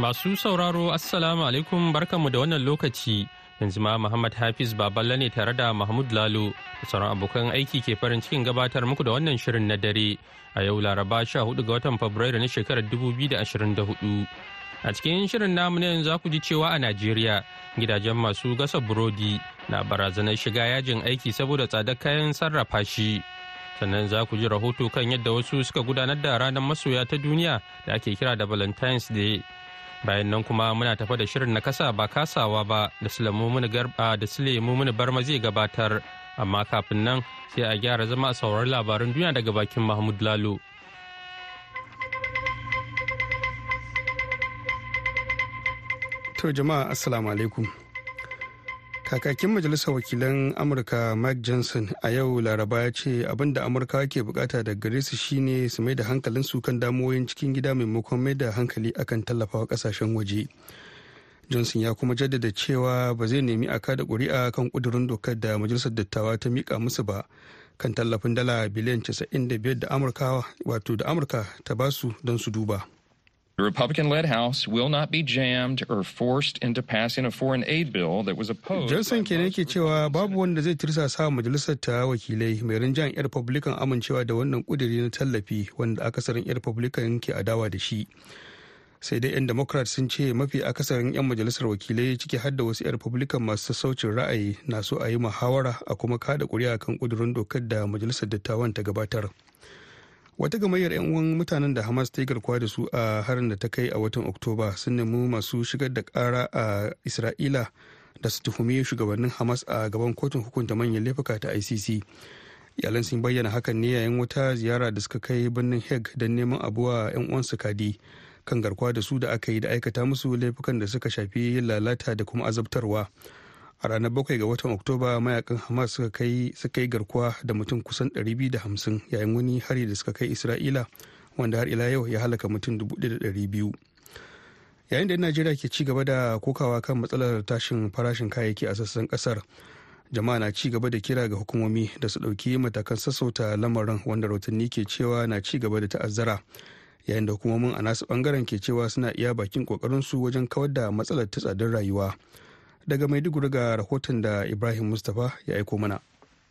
Masu sauraro Assalamu alaikum barkanmu da wannan lokaci yanzu ma Muhammad Hafiz Baballe ne tare da Mahmud Lalo da sauran abokan aiki ke farin cikin gabatar muku da wannan shirin na dare a yau Laraba 14 ga watan Fabrairu na shekarar 2024. A cikin shirin namu na yanzu ku ji cewa a Najeriya gidajen masu gasa burodi na barazanar shiga yajin aiki saboda tsadar kayan sarrafa shi. Sannan za ku ji rahoto kan yadda wasu suka gudanar da ranar masoya ta duniya da ake kira da Valentine's Day. Bayan nan kuma muna tafa da shirin na kasa ba kasawa ba da Sulemu mini barma zai gabatar. Amma kafin nan sai a gyara zama a sauraron labaran duniya daga bakin Mahmud Lalo. To jama'a assalamu alaikum. Kakakin Majalisar Wakilan Amurka Mike Johnson a yau Laraba ya ce abin da Amurka ke buƙata da gare su shine su mai da hankalinsu kan damuwoyin cikin gida maimakon mai da hankali akan tallafawa ƙasashen waje. Johnson ya kuma jaddada cewa ba zai nemi a kada ƙuri'a kan ƙudurin dokar da Majalisar Dattawa ta mika musu ba kan tallafin dala biliyan 95 da wato da Amurka ta ba su don su duba. The Republican led House will not be jammed or forced into passing a foreign aid bill that was opposed. Johnson ke cewa babu wanda zai tirsasa majalisar ta wakilai mai rinjan 'yan Republican amincewa da wannan kudiri na tallafi wanda akasarin 'yan Republican ke adawa da shi. Sai dai 'yan Democrat sun ce mafi akasarin 'yan majalisar wakilai ciki har da wasu 'yan Republican masu sassaucin ra'ayi na so a yi muhawara a kuma kada kuri'a kan kudurin dokar da majalisar dattawan ta gabatar. Wata gamayyar 'yan uwan mutanen da hamas ta yi garkuwa da su a harin da ta kai a watan oktoba sun nemi masu shigar da kara a isra'ila da su tuhumi shugabannin hamas a gaban kotun hukunta manyan laifuka ta icc iyalan sun bayyana hakan ne yayin wata ziyara da suka kai birnin hague don neman abuwa 'yan uwansu kadi kan garkuwa da su da aka yi da aikata musu laifukan da suka shafi lalata da kuma azabtarwa. A ranar bakwai ga watan oktoba mayaƙan hamas suka kai yi garkuwa da mutum kusan 250 yayin wani hari da suka kai isra'ila wanda har ila yau ya halaka mutum 1,200 yayin da najeriya ke ci gaba da kokawa kan matsalar tashin farashin kayayyaki a sassan ƙasar jama'a na ci gaba da kira ga hukumomi da su ɗauki matakan sassauta lamarin wanda rahotanni ke cewa na ci gaba da ta'azzara yayin da hukumomin a nasu ɓangaren ke cewa suna iya bakin kokarinsu wajen kawar da matsalar ta tsadar rayuwa. Daga maiduguri ga rahoton da ibrahim mustapha ya aiko mana.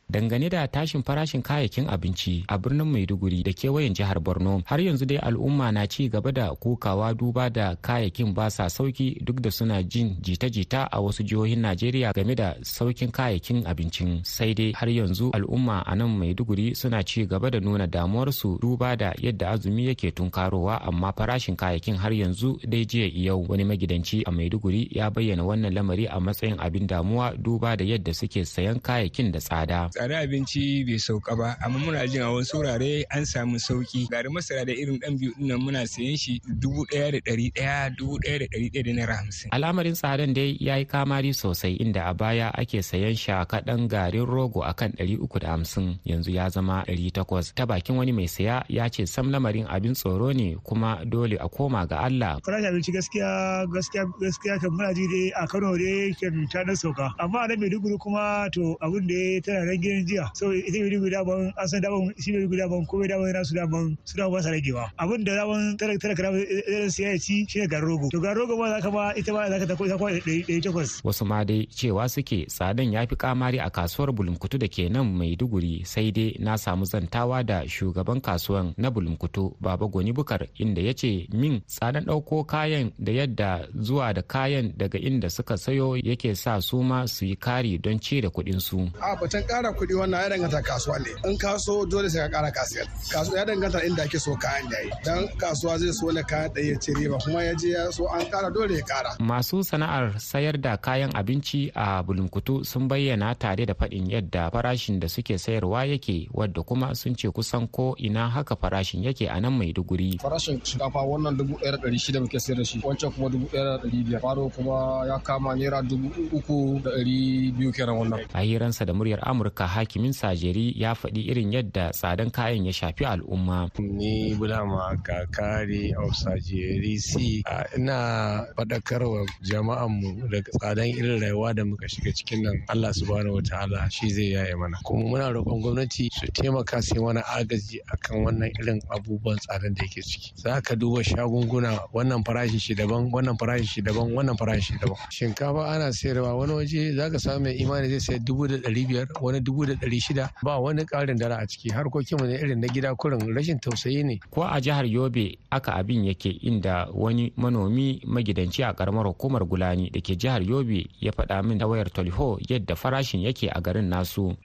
Dangane da tashin farashin kayayyakin abinci a birnin maiduguri da kewayen jihar borno har yanzu dai al'umma na ci gaba da kokawa duba da kayayyakin ba sa sauƙi duk da suna jin jita-jita a wasu jihohin najeriya game da saukin kayayyakin abincin. Sai dai har yanzu al'umma a nan maiduguri suna ci gaba da nuna damuwarsu duba da yadda azumi yake tunkarowa amma farashin kayayyakin har yanzu dai jiya yau. Wani magidanci a maiduguri ya bayyana wannan lamari a matsayin abin damuwa duba da yadda suke sayan kayayyakin da tsada. Tsada abinci bai sauka ba amma muna jin a wasu wurare an samu sauƙi garin masara da irin dan biyu ɗin nan muna sayan shi dubu ɗaya da ɗari ɗaya dubu ɗaya da ɗari ɗaya da naira hamsin. al'amarin tsadan dai ya yi kamari sosai inda a baya ake sayan sha kaɗan garin rogo akan ɗari uku da hamsin yanzu ya zama ɗari takwas ta bakin wani mai saya ya ce sam lamarin abin tsoro ne kuma dole a koma ga Allah. farashin abinci gaskiya gaskiya gaskiya kan muna ji dai a Kano dai kan ta dan sauka amma a nan Maiduguri kuma to abin da tana rage gidan jiya so ita mai dubu daban an san daban shi mai dubu daban komai daban yana su daban su daban ba sa ragewa abin da daban tara tara kana zai siya ya ci shi ne garin rogo to garin rogo ma za ka ma ita ma za ka ta kwa ɗari takwas. wasu ma dai cewa suke tsadan ya fi kamari a kasuwar bulunkutu da ke nan maiduguri sai dai na samu zantawa da shugaban kasuwan na bulunkutu baba goni bukar inda ya ce min tsadan ɗauko kayan da yadda zuwa da kayan daga inda suka sayo yake sa su ma su yi kari don ci da kuɗin su. a batun ƙara kuɗi wannan ya danganta kasuwa ne. In kaso dole sai ka ƙara kasiyar kasuwa ya danganta inda ake so kayan yayi. Dan kasuwa zai so ne kayan ɗaya ya ci riba kuma ya je ya so an ƙara dole ya ƙara. masu sana'ar sayar da kayan abinci a bulunkutu sun bayyana tare da faɗin yadda farashin da suke sayarwa yake wadda kuma sun ce kusan ko ina haka farashin yake a nan maiduguri. Farashin shinkafa wannan dubu ɗaya da ɗari shida muke sayar da shi. Wancan kuma dubu ɗaya da ɗari biyar. Faro kuma ya kama naira dubu uku da ɗari biyu kenan wannan. a hiransa da muryar amurka hakimin sajeri ya faɗi irin yadda tsadan kayan ya shafi al'umma. ni bulama kakari of sajeri si ina faɗakarwa jama'anmu da tsadan irin rayuwa da muka shiga cikin nan. Allah subhanahu wa ta'ala shi zai yaye mana. Kuma muna roƙon gwamnati su taimaka sai mana agaji akan wannan irin abubuwan tsadan da yake ciki. Za ka duba shagunguna wannan farashin shi daban wannan farashin shi daban wannan farashin shi daban. Shinkafa ana sayarwa wani waje za ka samu mai imani zai sayar dubu da ɗari biyar wani dubu da ɗari shida. Ba wani ƙarin dara a ciki. Harkokinmu ne irin na gida kurin rashin tausayi ne. Ko a jihar yobe aka abin yake inda wani manomi magidanci a karamar hukumar gulani da ke jihar yobe ya faɗa min ta wayar toliho yadda farashin yake a garin nasu.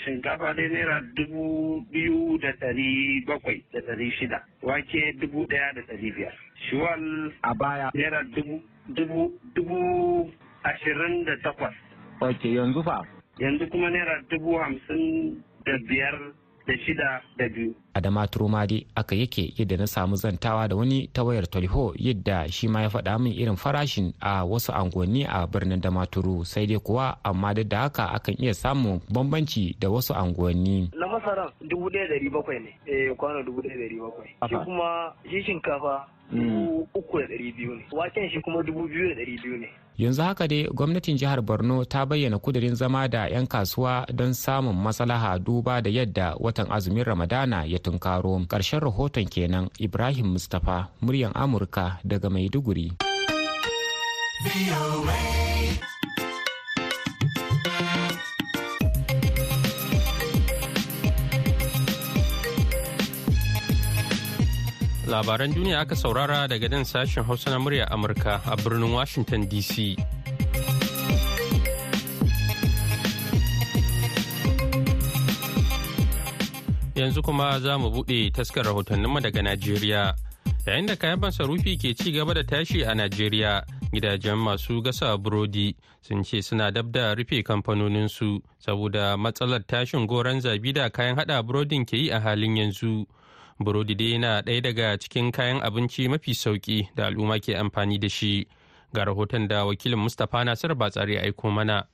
Shinkafa dai naira dubu biyu da ɗari bakwai da ɗari shida. Wake dubu ɗaya da ɗari biyar. Shuwal a baya naira dubu dubu dubu ashirin da takwas. Ok yanzu fa? Yanzu kuma naira dubu hamsin da biyar da shida da biyu. Adama Turmadi aka yake yadda na samu zantawa da wani ta wayar taliho yadda shi ma ya faɗa min irin farashin a wasu angonni a birnin Damaturu sai dai kuwa amma duk da haka akan iya samun bambanci da wasu angonni. Na masaran dubu ɗaya ɗari bakwai ne, eh kwano dubu ɗaya ɗari bakwai. Shi kuma shi shinkafa dubu uku da ɗari biyu ne, waken shi kuma dubu biyu da ɗari biyu ne. yanzu haka dai gwamnatin jihar borno ta bayyana kudirin zama da 'yan kasuwa don samun maslaha duba da yadda watan azumin ramadana ya tunkaro. Ƙarshen rahoton kenan ibrahim mustapha muryan amurka daga maiduguri. Labaran duniya aka saurara daga nan sashen hausa na murya amurka a birnin washington dc yanzu kuma za mu buɗe taskar rahotanninmu daga najeriya. Yayin da kayan masarufi ke ci gaba da tashi a najeriya gidajen masu gasa burodi sun ce suna dab da rufe kamfanoninsu saboda matsalar tashin goron zabi da kayan hada burodin ke yi a halin yanzu. Burodi dai na ɗaya daga cikin kayan abinci mafi sauƙi da al'umma ke amfani da shi. Ga rahoton da wakilin mustapha nasir batsari aiko mana.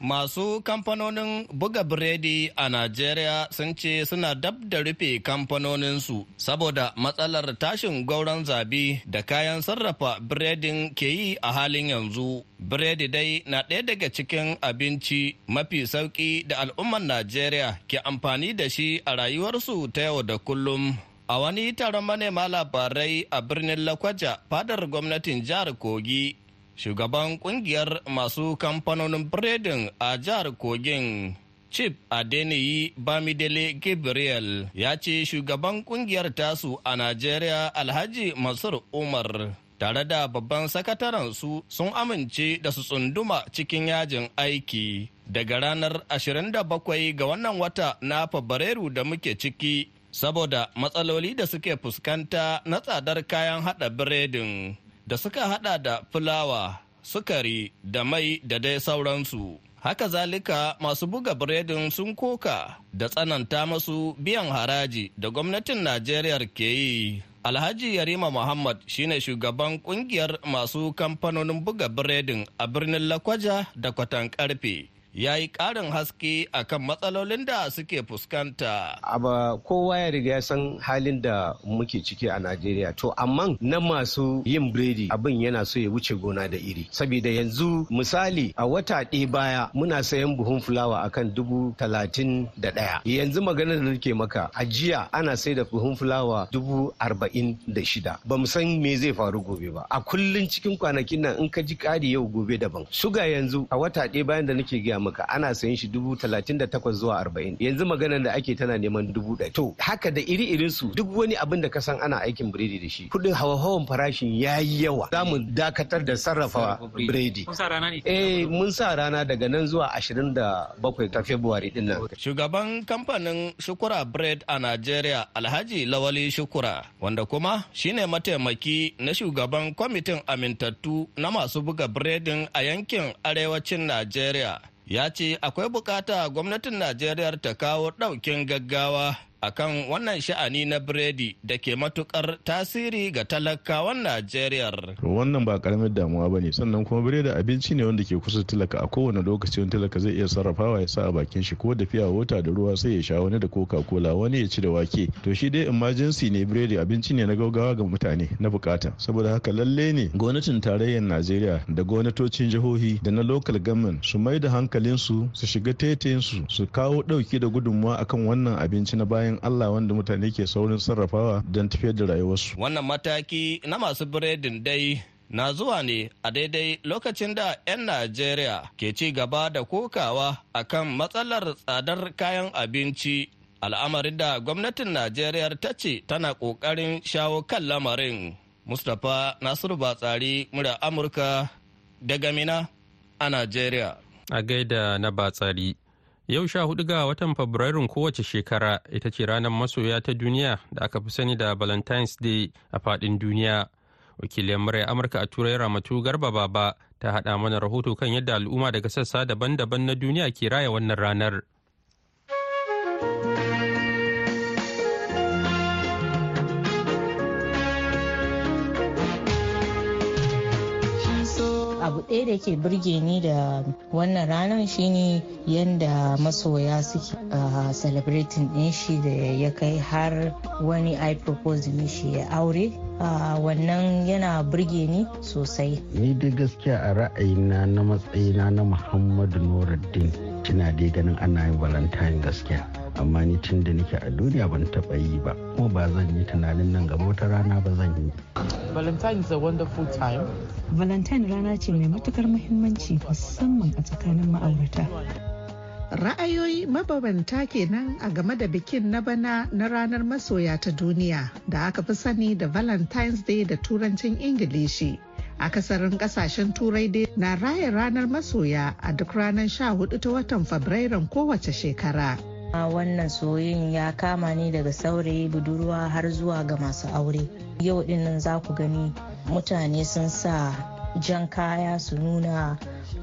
Masu kamfanonin buga biredi a Najeriya sun ce suna dab da rufe kamfanoninsu saboda matsalar tashin gauran zabi da kayan sarrafa biredin ke yi a halin yanzu. Biredi dai na ɗaya daga cikin abinci mafi sauƙi da al'ummar Najeriya ke amfani da shi a rayuwarsu ta yau da kullum. A wani taron manema labarai a birnin Lakwaja, fadar gwamnatin jihar Kogi shugaban ƙungiyar masu kamfanonin biredin a jihar kogin chief adeniyi bamidele gabriel ya ce shugaban ƙungiyar tasu a najeriya alhaji masur umar tare da babban sakataren su sun amince da su tsunduma cikin yajin aiki. Daga ranar 27 ga wannan wata na fabrairu da muke ciki saboda matsaloli da suke fuskanta na tsadar kayan hada biredin. Da suka hada da fulawa, sukari da mai da dai sauransu. Haka zalika masu buga biredin sun koka da tsananta masu biyan haraji da gwamnatin Najeriya ke yi. Alhaji Yarima Muhammad shine shugaban ƙungiyar masu kamfanonin buga biredin a birnin Lakwaja da Kwatan Karfe. Ya yi ƙarin haske akan matsalolin da suke fuskanta. Aba kowa ya riga ya san halin da muke ciki a Najeriya. To amma na masu yin biredi abin yana so ya wuce gona da iri. Saboda yanzu misali a wata ɗaya baya muna sayan buhun fulawa akan dubu talatin da ɗaya. Yanzu magana da nake maka a jiya ana sai da buhun fulawa dubu arba'in da shida. Ba mu san me zai faru gobe ba. A kullum cikin kwanakin nan in ka ji ƙari yau gobe daban. Suga yanzu a wata ɗaya bayan da nake gaya gaya maka ana sayan shi dubu talatin da takwas zuwa arba'in. Yanzu maganar da ake tana neman dubu ɗaya to haka da iri irin su duk wani abin da ka san ana aikin biredi da shi kuɗin hawa-hawan farashin ya yi yawa. Za mu dakatar da sarrafa biredi. eh mun sa rana daga nan zuwa ashirin da bakwai ta february ɗin nan. Shugaban kamfanin shukura bread a nigeria alhaji lawali shukura wanda kuma shine mataimaki na shugaban kwamitin amintattu na masu buga biredin a yankin arewacin Najeriya. Ya ce akwai buƙata gwamnatin Najeriya ta kawo ɗaukin gaggawa akan wannan sha'ani na biredi da ke matuƙar tasiri ga talakawan Najeriya. Wannan ba ƙaramin damuwa ba ne. Sannan kuma biredi abinci ne wanda ke kusa talaka. A kowane lokaci wani talaka zai iya sarrafawa ya sa a bakin shi ko da fiya wata da ruwa sai ya sha wani da coca cola wani ya ci da wake. To shi dai emergency ne biredi abinci ne na gaugawa ga mutane na buƙata saboda haka lalle ne gwamnatin tarayyar Najeriya da gwamnatocin jihohi da na local government su mai da hankalinsu su shiga taitayinsu su kawo ɗauki da gudunmuwa akan wannan abinci na bayan bayan Allah wanda mutane ke saurin sarrafawa don tafiyar da rayuwarsu. Wannan mataki na masu biredin dai na zuwa ne a daidai lokacin da 'yan Najeriya ke ci gaba da kokawa akan matsalar tsadar kayan abinci al'amarin da gwamnatin Najeriya ta ce tana ƙoƙarin shawo kan lamarin. Mustapha Nasiru Batsari murya Amurka daga Mina a Najeriya. A gaida na Batsari. Yau sha huɗu ga watan Fabrairun kowace shekara ita ce ranar masoya ta duniya da aka fi sani da Valentine's Day a faɗin duniya. Wakilin murai Amurka a Turai Ramatu Garba Baba ta haɗa mana rahoto kan yadda al'umma daga sassa daban-daban na duniya ke raya wannan ranar. Abu ɗaya da ke burge ni da wannan ranar shine yadda masoya suke celebrating ɗin shi da ya kai har wani i propose mishi ya aure. Wannan yana burge ni sosai. Ni da gaskiya a ra'ayina na matsayina na muhammadu nuruddin kina dai ganin ana yin valentine gaskiya. Amma ni tun da nake a duniya ban taɓa yi ba kuma ba zan yi tunanin nan gaba wata rana ba zan yi valentine is a wonderful time valentine rana ce mai matuƙar muhimmanci musamman a tsakanin ma'aurata Ra'ayoyi mabambanta kenan a game da bikin na bana na ranar masoya ta duniya da aka fi sani da Valentine's Day da turancin Ingilishi. Akasarin ƙasashen turai dai na raya ranar masoya a duk ranar 14 ta watan Fabrairun kowace shekara. Wannan soyin ya kama ni daga saurayi budurwa har zuwa ga masu aure. Yau ɗin nan za ku gani mutane sun sa jan kaya su nuna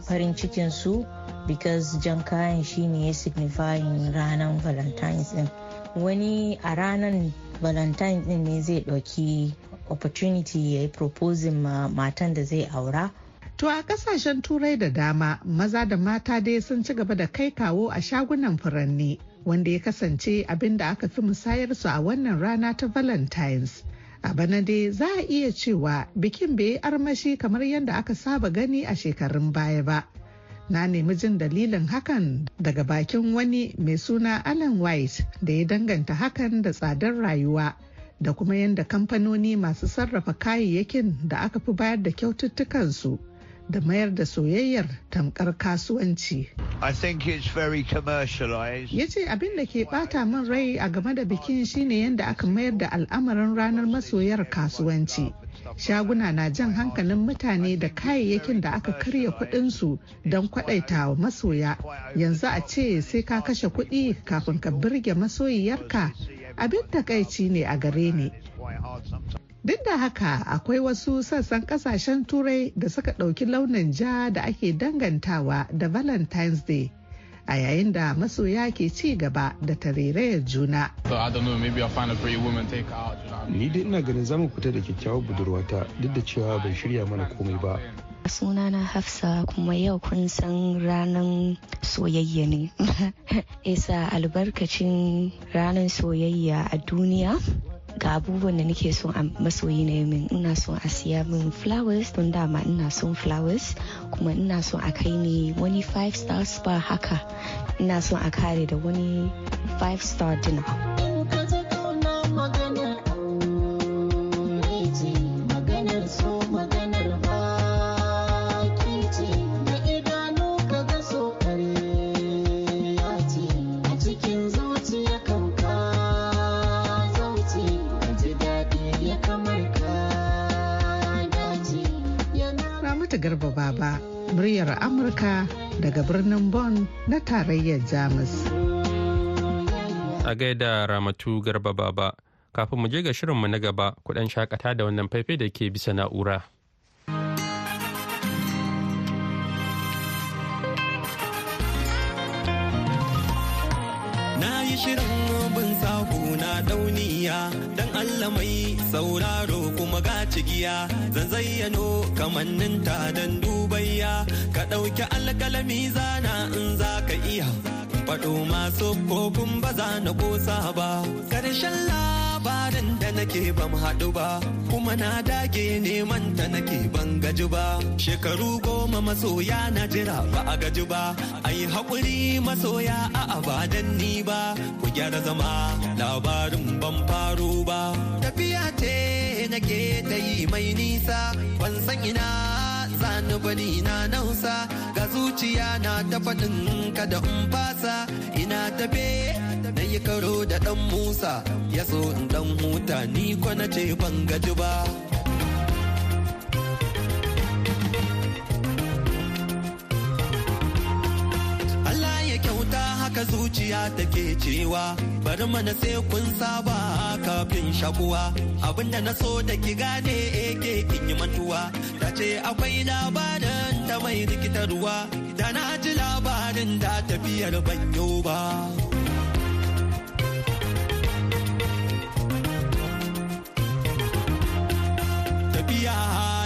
farin cikinsu because jan kayan shine ya signifying ranar valentine's din. Wani a ranar valentine's din ne zai ɗauki opportunity ya yi proposing ma matan da zai aura. To a ƙasashen turai da dama maza da mata dai sun ci gaba da kai kawo a shagunan furanni. Wanda ya kasance abin da aka fi musayarsu a wannan rana ta valentines. A bana dai za a iya cewa bikin bai yi armashi kamar yadda aka saba gani a shekarun baya ba. Na nemi jin dalilin hakan daga bakin wani mai suna Alan White da ya danganta hakan da tsadar rayuwa da kuma yadda kamfanoni masu sarrafa kayayyakin da aka fi bayar da kyaututtukansu. Da mayar da soyayyar tamkar kasuwanci. Ya ce abin da ke bata min rai a game da bikin shine yadda aka mayar da al'amarin ranar masoyar kasuwanci. Shaguna na jan hankalin mutane da kayayyakin da aka karya kudinsu don kwadaita wa masoya. Yanzu a ce sai ka kashe kuɗi kafin ka birge masoyiyarka abin takaici ne a gare ni. Duk da haka akwai wasu sassan ƙasashen turai da suka ɗauki launin ja da ake dangantawa da Valentine's Day. A yayin da masoya ke ci gaba da tarairayar juna. Ni dai ina ganin za mu fita da kyakkyawar budurwata duk da cewa ban shirya mana komai ba. sunana hafsa kuma yau kun san ranar soyayya ne isa albarkacin ranar soyayya a duniya ga abubuwan da nake son a masoyi na min. Ina son a siya min flowers don dama ina son flowers kuma ina son a kai ni wani five star spa haka. Ina son a kare da wani five star dinner. Garba Baba, muryar Amurka daga birnin Bonn na tarayyar Jamus. A gaida Ramatu Garba Baba, kafin mu je ga shirinmu na gaba, kudan shakata da wannan faifai da ke bisa na'ura. Na yi shirin bin sahu na dauniya dan Allah mai sauraro kuma ga cigiya zan zayyano kamanninta dan dubayya. Ka ɗauki alƙalami zana in za ka iya. Faɗo masu kofin ba za na ƙosa ba. Ƙarshen labarin da nake ban haɗu ba kuma na dage neman ta nake ban gaji ba. Shekaru goma masoya na jira ba a gaji ba. Ai haƙuri masoya a abadan ni ba. Ku gyara zama labarin ban faro ba. Tafiya ce nake ta yi mai nisa ban san ina sani bani na nausa. Ga zuciya na ta faɗin kada in fasa ina tafe na yi karo da ɗan musa ya so in ɗan huta ni ko na ce ban gaji ba. Allah ya kyauta haka zuciya take cewa bari mana sai kun saba kafin shakuwa. Abinda na so da ki gane ake kin yi mantuwa. Ta ce akwai labarin ta mai rikitarwa da na ji labarin da tafiyar banyo ba.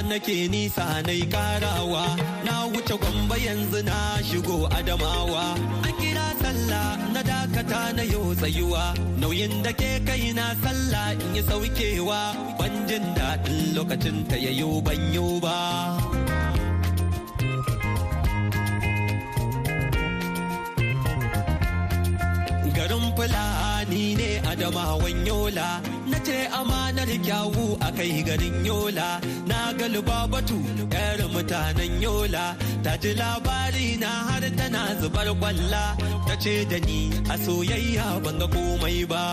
Nake nisa na karawa. Na wuce gwamba yanzu na shigo adamawa. An kira sallah na dakata na yau tsayuwa. Nauyin da ke kai na sallah in yi saukewa. Ban jin daɗin lokacin ta yayo banyo ba. Fulani ne adamawan yola. Na ce amanar kyawu a kai garin yola. Na galiba batu yar mutanen yola. Ta ji labari na har tana zubar kwalla. Ta ce da ni a soyayya ban ga komai ba.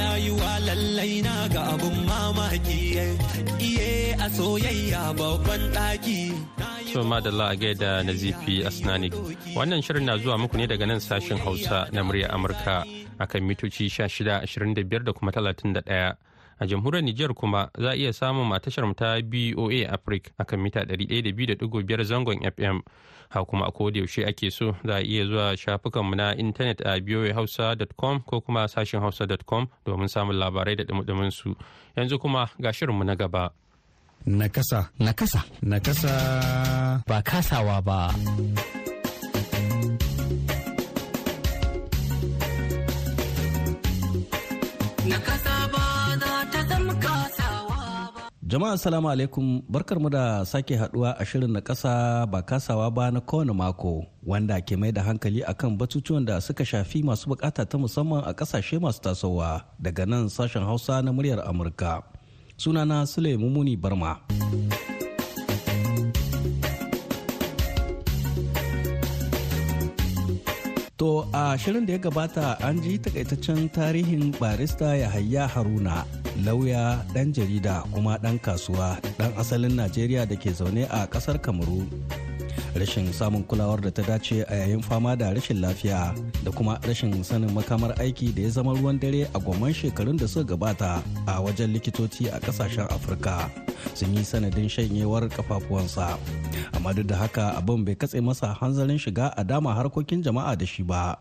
Rayuwa lallai na ga abun mamaki. Iye a soyayya babban ɗaki. So madalla a gaida na zifi asnanik wannan shirin na zuwa muku ne daga nan sashen hausa na murya amurka akan mitoci 1625 da kuma 31 a jamhuriyar Nijar kuma za a iya samun a tashar ta BOA Africa akan mita 102.5 zangon FM ha kuma a koda yaushe ake so za a iya zuwa shafukanmu na intanet a boahausa.com ko kuma sashen hausa.com domin samun labarai da dumudumin su yanzu kuma ga shirinmu na gaba. Nakasa. Nakasa. Nakasa. Ba kasawa ba. Jama'a salamu alaikum barkarmu da sake haɗuwa a shirin na kasa ba kasawa ba na kowane mako wanda ke mai da hankali akan batutuwan da suka shafi masu buƙata ta musamman a ƙasashe masu tasowa daga nan sashen hausa na muryar Amurka. Sunana Sule Mumuni Barma. To a shirin da ya gabata an ji takaitaccen tarihin barista Yahaya Haruna lauya ɗan jarida kuma ɗan kasuwa ɗan asalin Najeriya da ke zaune a ƙasar Kamaru. Rashin samun kulawar da ta dace a yayin fama da rashin lafiya da kuma rashin sanin makamar aiki da ya zama ruwan dare a gwamman shekarun da suka gabata a wajen likitoci a ƙasashen Afirka. sun yi sanadin shanyewar kafafuwansa amma duk da haka abin bai katse masa hanzarin shiga a dama harkokin jama'a da shi ba.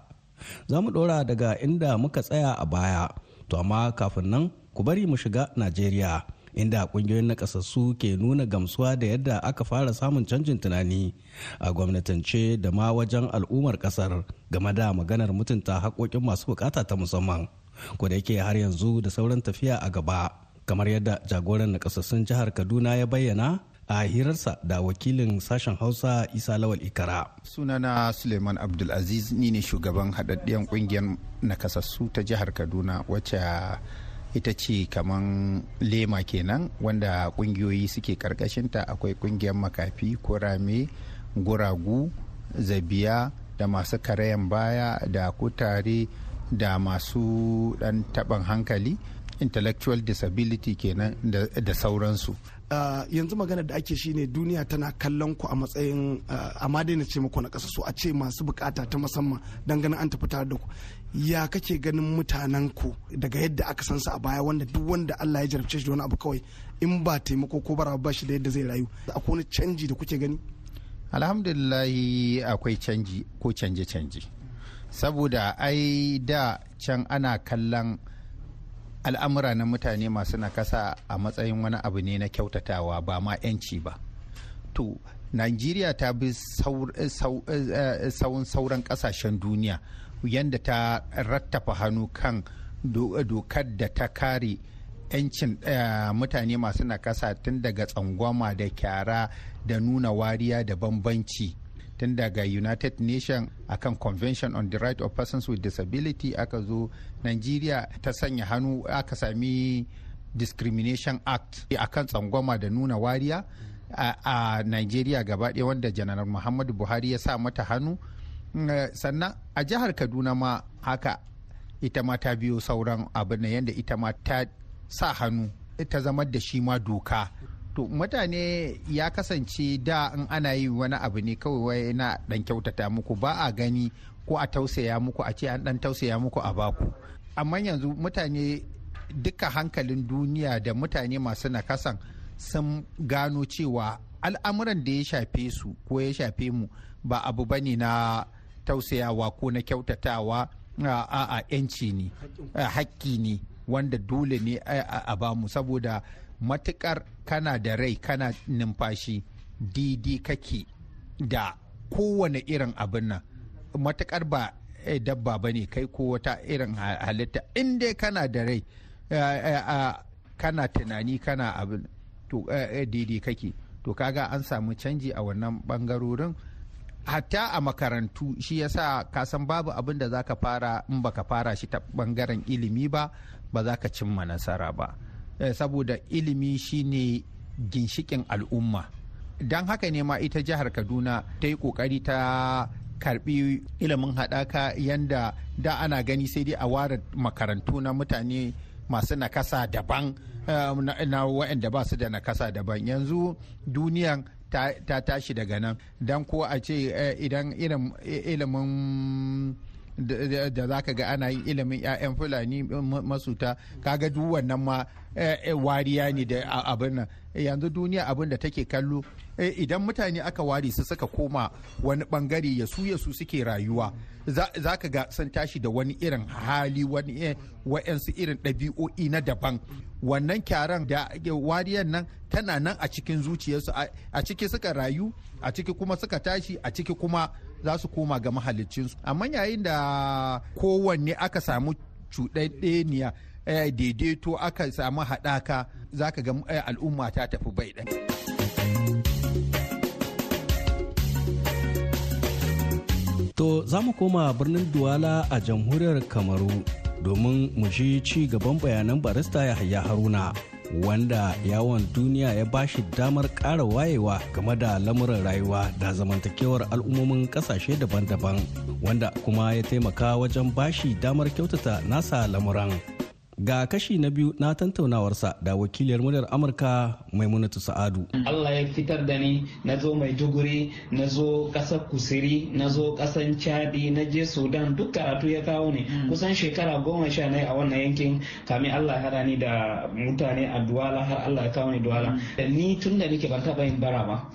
Za mu ɗora daga inda muka tsaya a baya. To amma kafin nan ku bari mu shiga najeriya. Inda ƙungiyoyin nakasassu ke nuna gamsuwa da yadda aka fara samun canjin tunani a gwamnatance da ma wajen al'ummar ƙasar game da maganar mutunta haƙoƙin masu buƙata ta musamman. Ko da yake har yanzu da sauran tafiya a gaba kamar yadda jagoran nakasassun jihar kaduna ya bayyana a hirarsa da wakilin sashen hausa isa lawal ikara. Sunana suleiman abdulaziz ni ne shugaban haɗaɗɗiyar ƙungiyar nakasassu ta jihar kaduna wacce ita ce kaman lema kenan wanda ƙungiyoyi suke ƙarƙashinta akwai ƙungiyar makafi kurame guragu zabiya da masu karayan baya da kutare da masu ɗan taɓin hankali intellectual disability kenan da sauransu. Yanzu magana da ake shine duniya tana kallon ku a matsayin uh, amma daina ce muku na ƙasa so a ce masu buƙata ta musamman don ganin an tafi tare da ku. Ya kake ganin mutanen ku daga yadda aka san su a baya wanda duk wanda Allah ya jarabce shi da wani abu kawai in ba taimako ko bara ba shi da yadda zai rayu? Akwai wani canji da kuke gani? Alhamdulillahi akwai canji ko canje-canje. Saboda ai da can ana kallon al'amura na mutane masu nakasa a matsayin wani abu ne na kyautatawa ba ma 'yanci ba. To Najeriya ta bi sauran sauran ƙasashen duniya yadda ta rattafa hannu kan dokar da ta kare 'yancin mutane masu nakasa tun daga tsangwama da kyara da nuna wariya da bambanci. Tun daga united nation akan convention on the right of persons with disability aka zo nigeria ta sanya hannu aka sami discrimination act akan tsangwama da nuna wariya a, nigeria gaba ɗaya wanda janar muhammadu buhari ya sa mata hannu. Sannan a jihar kaduna ma haka ita ma ta biyo sauran abin yadda ita ma ta sa hannu ta zama da shi ma doka. To mutane ya kasance da in ana yi wani abu ne kawai wai na dan kyautata muku ba a gani ko a tausaya muku a ce an dan tausaya muku a baku. Amma yanzu mutane duka hankalin duniya da mutane masu nakasan sun gano cewa al'amuran da ya shafe su ko ya shafe mu ba abu ba ne na tausayawa ko na kyautatawa a 'yanci ne hakki ne wanda dole ne a ba mu saboda matuƙar kana da rai kana numfashi didi kake da kowane irin abin nan. Matukar ba dabba ba ne kai ko wata irin halitta. Inda kana da rai kana tunani kana abin to didi kake. To kaga an samu canji a wannan ɓangarorin hatta a makarantu shi yasa ka san babu abin da za ka fara in baka fara shi ta ɓangaren ilimi ba ba za ka cimma nasara ba. Saboda ilimi shine ginshikin al'umma. Don haka ne ma ita jihar kaduna ta yi ƙoƙari ta karɓi ilimin haɗaka yanda da ana gani sai dai a ware makarantu na mutane masu nakasa daban na waɗanda ba su da nakasa daban. Yanzu duniyan ta tashi daga nan. Don ko a ce idan ilimin da za ka ga ana yin ilimin 'ya'yan fulani masuta. Kaga duk wannan ma wariya ne da abin nan. Yanzu duniya abin da take kallo idan mutane aka ware su suka koma wani ɓangare ya su ya su suke rayuwa. Za ka ga sun tashi da wani irin hali wani wa'yansu irin ɗabi'o'i na daban. Wannan kyaran da wariyar nan tana nan a cikin zuciyarsu. A ciki suka rayu a ciki kuma suka tashi a ciki kuma za su koma ga mahalicinsu amma yayin da kowanne aka samu cuɗaɗɗeniya daidaito aka samu haɗaka za ka ga al'umma ta tafi bai ɗaya. To za mu koma birnin Duwala a jamhuriyar Kamaru domin mu ci gaban bayanan barista Yahaya Haruna wanda yawon duniya ya bashi damar ƙara wayewa game da lamuran rayuwa da zamantakewar al'ummomin ƙasashe daban-daban wanda kuma ya taimaka wajen bashi damar kyautata nasa lamuran. Ga kashi na biyu na tantaunawarsa da wakiliyar muryar Amurka Maimunatu Sa'adu. Allah ya fitar da ni na zo Maiduguri, na zo ƙasar Kusiri, na zo ƙasar Chadi, na je Sudan duk karatu ya kawo ne. Kusan shekara goma sha ne a wannan yankin kamin Allah ya hada ni da mutane a Duwala har Allah ya kawo ni Duwala. Ni tun da nake ban taɓa yin bara ba.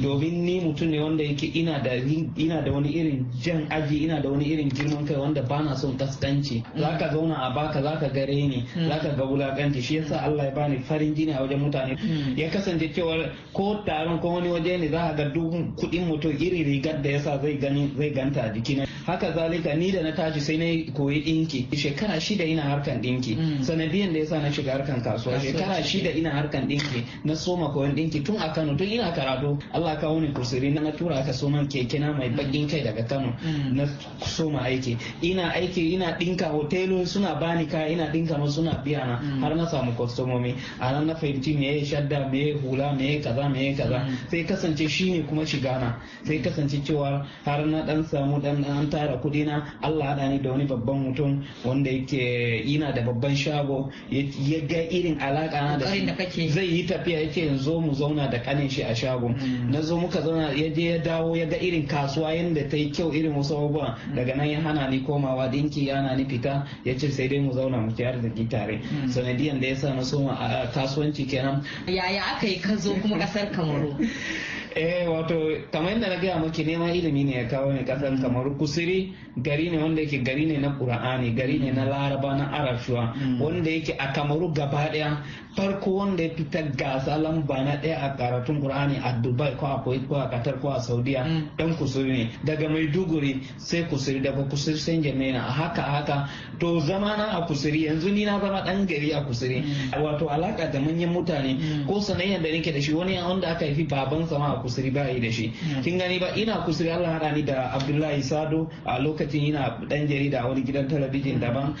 Domin ni mutum ne wanda yake ina da wani irin jan aji ina da wani irin girman kai wanda bana son kaskanci. Zaka zauna a baka zaka gare ni zaka ga wulakanci. Shi yasa Allah ya bani farin jini a wajen mutane. Ya kasance cewa ko taron ko wani waje ne za ga duk kuɗin mutum iri rigar da yasa zai gani zai ganta a jikina haka zalika ni da na tashi sai na koyi dinki shekara shida ina harkan dinki sanadiyan da yasa na shiga harkan kasuwa shekara shida ina harkan dinki na soma koyon dinki tun a Kano tun ina karatu. Allah kawo ni kusuri na tura aka so man keke na mai bakin kai daga Kano. Na soma aiki. Ina aiki ina dinka hotelo suna bani kaya ina dinka musu suna biya na har na samu kwastomomi. A nan na fahimci me ya shadda me ya hula me ya kaza me ya kaza. Sai kasance shine kuma shiga na. Sai kasance cewa har na dan samu dan an tara kuɗi na Allah hada ni da wani babban mutum wanda yake ina da babban shago ya ga irin alaka na da shi. zai yi tafiya yake yanzu mu zauna da kanin shi a shago. Na zo muka zauna ya je ya dawo ya ga irin kasuwa yadda ta yi kyau irin wasu abubuwa. Daga nan ya hana ni komawa dinki ya hana ni fita. Ya ce sai dai mu zauna mu ci arziki tare. Sanadiyan da ya sa na soma a kasuwanci kenan. Yaya aka yi ka zo kuma ƙasar kamaru? eh wato kamar yadda na gaya maki neman ilimi ne ya kawo ni ƙasar kamaru. Kusuri gari ne wanda yake gari ne na qur'ani gari ne na laraba na arashuwa wanda yake a kamaru gaba ɗaya farko wanda ya fita gasa lamba na ɗaya a karatun qur'ani a dubai ko a ko a qatar ko a saudiya dan kusuri ne. Daga maiduguri sai kusuri daga kusuri sai jamaina haka haka. To zama na a kusuri yanzu ni na zama dan gari a kusuri wato alaka da manyan mutane. Ko sanayyar da nake da shi wani wanda aka haifi baban sama a kusuri ba da shi. Kin gani ba ina kusuri Allah hada ni da Abdullahi Sado a lokacin ina dan jarida wani gidan talabijin daban.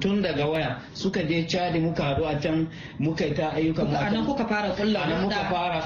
Tun daga waya suka je Chadi muka haɗu a can muka yi ta ayyukan mu a nan kuka fara kulla a nan muka fara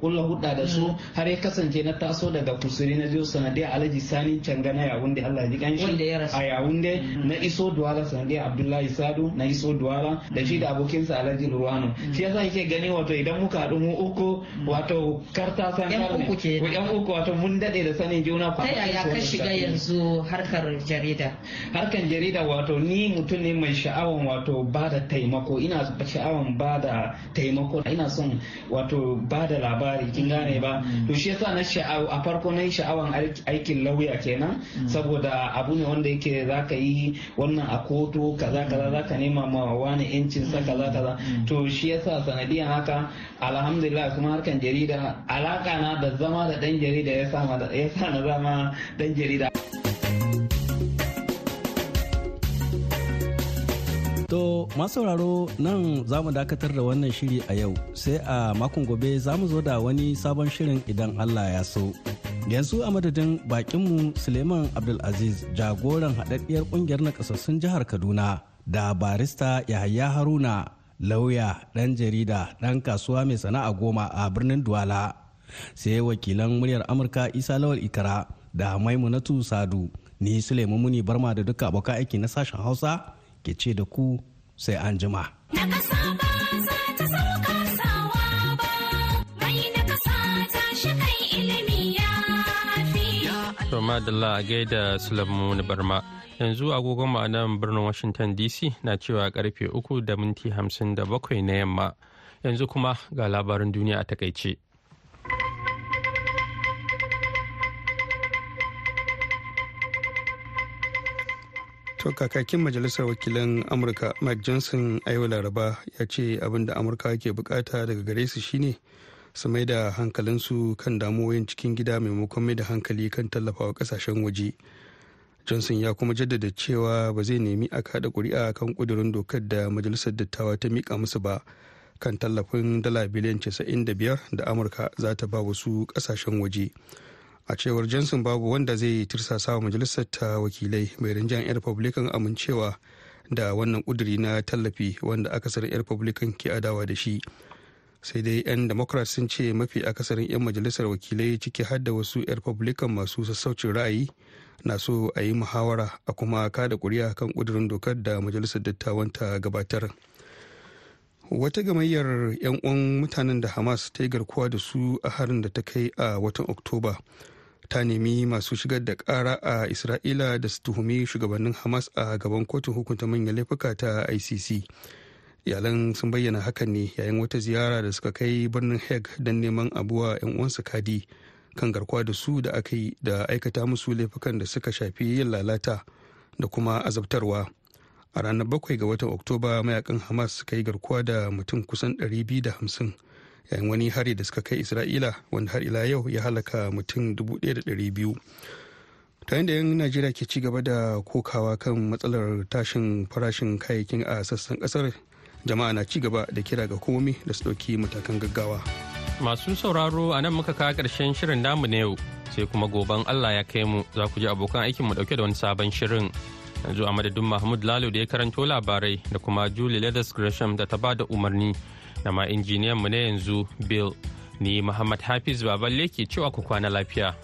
kulla hudda da su har ya kasance na taso daga kusuri na zo sanadiyar Alhaji Sani Cangana ya wunde Allah ji gan shi a Yawunde na iso Duwala sanadiyar Abdullahi Sado na iso Duwala da shi da abokinsa Alhaji Ruwano shi yasa yake gani wato idan muka haɗu mu uku wato karta san yan uku ke yan uku wato mun daɗe da sanin juna ta yaya ka shiga yanzu harkar jarida? Harkar jarida wato ni mutum ne mai sha'awan wato ba da taimako. Ina sha'awan ba da taimako. Ina son wato ba da labari kin gane ba? To shi yasa na sha'awa a farko na yi sha'awan aikin lauya kenan. Saboda abu ne wanda yake zaka yi wannan a kotu kaza kaza zaka nema ma wani yancin sa kaza. Kaza to shi yasa sanadiyan haka alhamdulillah kuma harkan jarida alaka na da zama da dan jarida ya sa na zama dan jarida To masauraro nan za mu dakatar da wannan shiri a yau sai a makon gobe za mu zo da wani sabon shirin idan Allah ya so. Yanzu a madadin bakinmu Suleiman Abdulaziz jagoran haɗaɗɗiyar ƙungiyar nakasassun jihar Kaduna da barista Yahaya Haruna lauya ɗan jarida ɗan kasuwa mai sana'a goma a birnin Duwala. Sai wakilan muryar Amurka Isa Lawal Ikara da Maimunatu Sadu ni Suleiman Muni Barma da duka abokan aiki na sashen Hausa ke ce da ku sai an jima. To madalla a gaida Sulamu Barma. Yanzu agogon ma'anan birnin Washington DC na cewa ƙarfe uku da minti hamsin da bakwai na yamma. Yanzu kuma ga labarin duniya a taƙaice. To kakakin majalisar wakilan Amurka Mike Johnson a yau Laraba ya ce abin da Amurka ke buƙata daga gare su shine su mai da hankalinsu kan damuwoyin cikin gida maimakon mai da hankali kan tallafawa ƙasashen waje. Johnson ya kuma jaddada cewa ba zai nemi a kada kuri'a kan kudurin dokar da majalisar dattawa ta mika musu ba kan tallafin dala biliyan 95 da Amurka za ta ba wasu ƙasashen waje. A cewar johnson babu wanda zai tirsasa wa majalisar ta wakilai. Mai rinjan 'yan republican amincewa da wannan kuduri na tallafi wanda akasarin 'yan republican ke adawa da shi. Sai dai 'yan democrat sun ce mafi akasarin 'yan majalisar wakilai ciki har da wasu 'yan republican masu sassaucin ra'ayi na so a yi muhawara a kuma kada kuri'a kan kudurin dokar da majalisar dattawan ta gabatar. Wata gamayyar 'yan uwan mutanen da hamas ta yi garkuwa da su a harin da ta kai a watan oktoba ta nemi masu shigar da kara a isra'ila da su tuhumi shugabannin hamas a gaban kotun hukunta manyan laifuka ta icc iyalan sun bayyana hakan ne yayin wata ziyara da suka kai birnin hague don neman abuwa 'yan uwansu kadi kan garkuwa da su da aka yi da aikata musu laifukan da suka shafi yin lalata da kuma azabtarwa. A ranar bakwai ga watan oktoba mayaƙan hamas suka yi garkuwa da mutum kusan 250 yayin wani hari da suka kai isra'ila wanda har ila yau ya halaka mutum 1,200 ta da yan najeriya ke ci gaba da kokawa kan matsalar tashin farashin kayayyakin a sassan ƙasar jama'a na ci gaba da kira ga komi da su ɗauki matakan gaggawa. Masu sauraro a nan muka kawo ƙarshen shirin namu na yau sai kuma goben allah ya kai mu za ku ji abokan aikin mu ɗauke da wani sabon shirin. Yanzu a madadin mahmud lalo da ya karanto labarai da kuma julie leathers gresham da ta ba da umarni da ma injiniyan mu na yanzu bill ni muhammad hafiz baballe ke cewa ku kwana lafiya.